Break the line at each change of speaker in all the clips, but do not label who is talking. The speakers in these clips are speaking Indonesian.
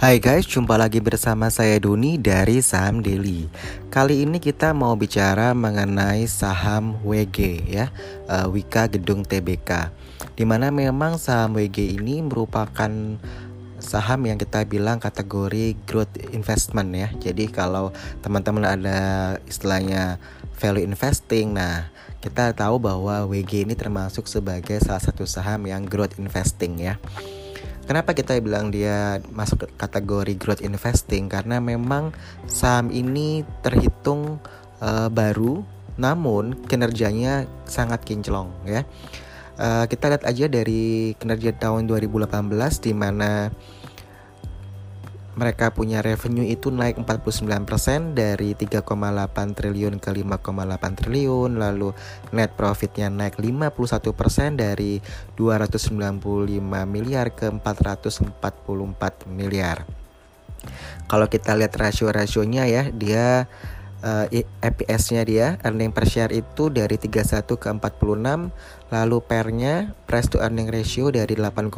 Hai guys, jumpa lagi bersama saya Doni dari Saham Daily. Kali ini kita mau bicara mengenai saham WG ya, uh, Wika Gedung TBK. Di mana memang saham WG ini merupakan saham yang kita bilang kategori growth investment ya. Jadi kalau teman-teman ada istilahnya value investing, nah kita tahu bahwa WG ini termasuk sebagai salah satu saham yang growth investing ya. Kenapa kita bilang dia masuk ke kategori growth investing? Karena memang saham ini terhitung uh, baru, namun kinerjanya sangat kinclong ya. Uh, kita lihat aja dari kinerja tahun 2018 di mana mereka punya revenue itu naik 49% dari 3,8 triliun ke 5,8 triliun lalu net profitnya naik 51% dari 295 miliar ke 444 miliar. Kalau kita lihat rasio-rasionya ya dia uh, eh, EPS-nya dia earning per share itu dari 31 ke 46 lalu pernya price to earning ratio dari 8,8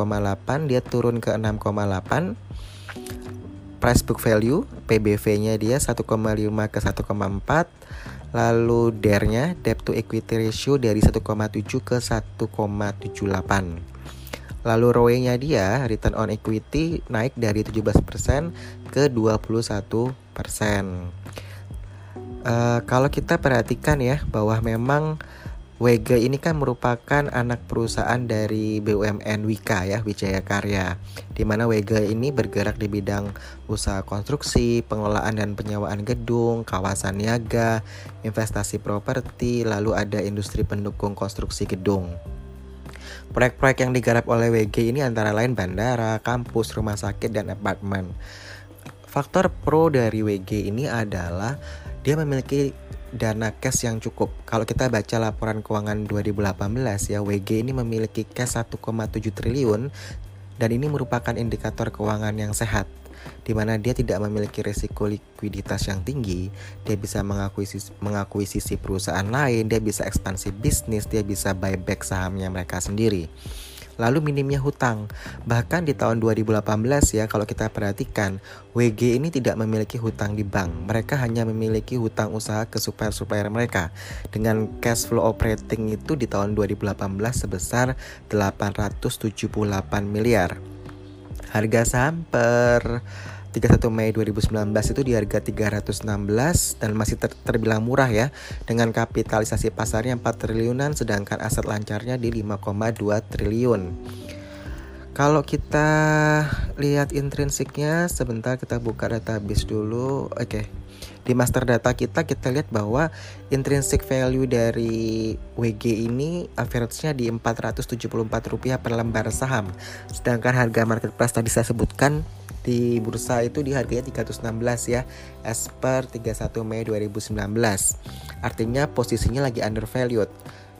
dia turun ke 6,8 price book value PBV-nya dia 1,5 ke 1,4 lalu DER-nya debt to equity ratio dari 1,7 ke 1,78 lalu ROE-nya dia return on equity naik dari 17% ke 21% uh, kalau kita perhatikan ya bahwa memang WG ini kan merupakan anak perusahaan dari BUMN Wika ya, Wijaya Karya. Di mana WG ini bergerak di bidang usaha konstruksi, pengelolaan dan penyewaan gedung, kawasan niaga, investasi properti, lalu ada industri pendukung konstruksi gedung. Proyek-proyek yang digarap oleh WG ini antara lain bandara, kampus, rumah sakit, dan apartemen. Faktor pro dari WG ini adalah dia memiliki dana cash yang cukup. Kalau kita baca laporan keuangan 2018 ya, WG ini memiliki cash 1,7 triliun dan ini merupakan indikator keuangan yang sehat di mana dia tidak memiliki risiko likuiditas yang tinggi, dia bisa mengakuisisi, mengakuisisi perusahaan lain, dia bisa ekspansi bisnis, dia bisa buyback sahamnya mereka sendiri lalu minimnya hutang. Bahkan di tahun 2018 ya kalau kita perhatikan WG ini tidak memiliki hutang di bank. Mereka hanya memiliki hutang usaha ke supplier-supplier mereka. Dengan cash flow operating itu di tahun 2018 sebesar 878 miliar. Harga saham per 31 Mei 2019 itu di harga 316 dan masih ter terbilang murah ya dengan kapitalisasi pasarnya 4 triliunan sedangkan aset lancarnya di 5,2 triliun. Kalau kita lihat intrinsiknya sebentar kita buka database dulu. Oke. Okay. Di master data kita kita lihat bahwa intrinsic value dari WG ini average-nya di Rp474 per lembar saham. Sedangkan harga market price tadi saya sebutkan di bursa itu di harganya 316 ya as per 31 Mei 2019 artinya posisinya lagi undervalued.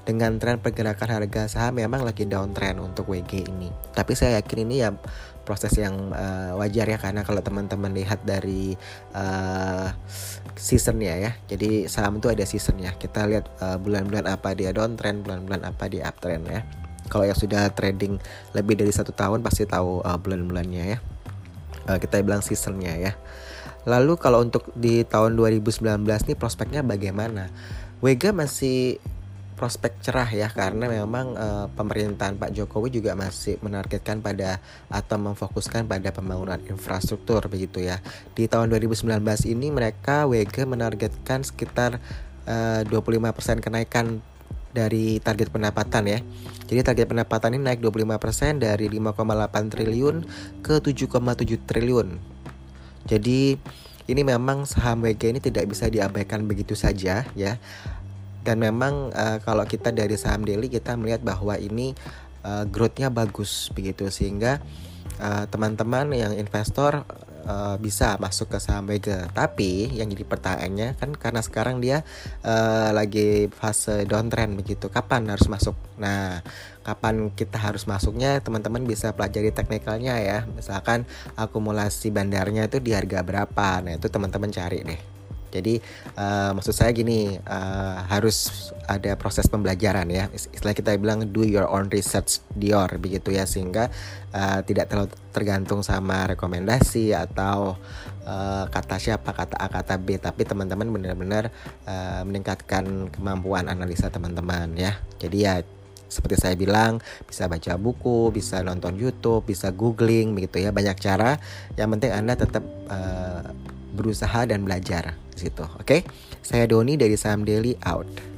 Dengan tren pergerakan harga saham memang lagi downtrend untuk WG ini. Tapi saya yakin ini ya proses yang uh, wajar ya karena kalau teman-teman lihat dari uh, seasonnya ya jadi saham itu ada seasonnya. Kita lihat uh, bulan-bulan apa dia downtrend bulan-bulan apa dia uptrend ya. Kalau yang sudah trading lebih dari satu tahun pasti tahu uh, bulan-bulannya ya uh, kita bilang seasonnya ya. Lalu kalau untuk di tahun 2019 nih prospeknya bagaimana? Wega masih prospek cerah ya karena memang uh, pemerintahan Pak Jokowi juga masih menargetkan pada atau memfokuskan pada pembangunan infrastruktur begitu ya. Di tahun 2019 ini mereka WG menargetkan sekitar uh, 25% kenaikan dari target pendapatan ya. Jadi target pendapatan ini naik 25% dari 5,8 triliun ke 7,7 triliun. Jadi ini memang saham WG ini tidak bisa diabaikan begitu saja ya. Dan memang uh, kalau kita dari saham daily kita melihat bahwa ini uh, growth-nya bagus begitu sehingga eh, teman-teman uh, yang investor uh, bisa masuk ke saham Mega. Tapi yang jadi pertanyaannya kan karena sekarang dia uh, lagi fase downtrend begitu. Kapan harus masuk? Nah, kapan kita harus masuknya? Teman-teman bisa pelajari teknikalnya ya. Misalkan akumulasi bandarnya itu di harga berapa. Nah, itu teman-teman cari deh. Jadi uh, maksud saya gini uh, harus ada proses pembelajaran ya. Istilah kita bilang do your own research Dior begitu ya sehingga uh, tidak terlalu tergantung sama rekomendasi atau uh, kata siapa kata A kata B tapi teman-teman benar-benar uh, meningkatkan kemampuan analisa teman-teman ya. Jadi ya seperti saya bilang bisa baca buku bisa nonton YouTube bisa googling begitu ya banyak cara yang penting anda tetap uh, berusaha dan belajar di situ oke okay? saya Doni dari Saham Daily out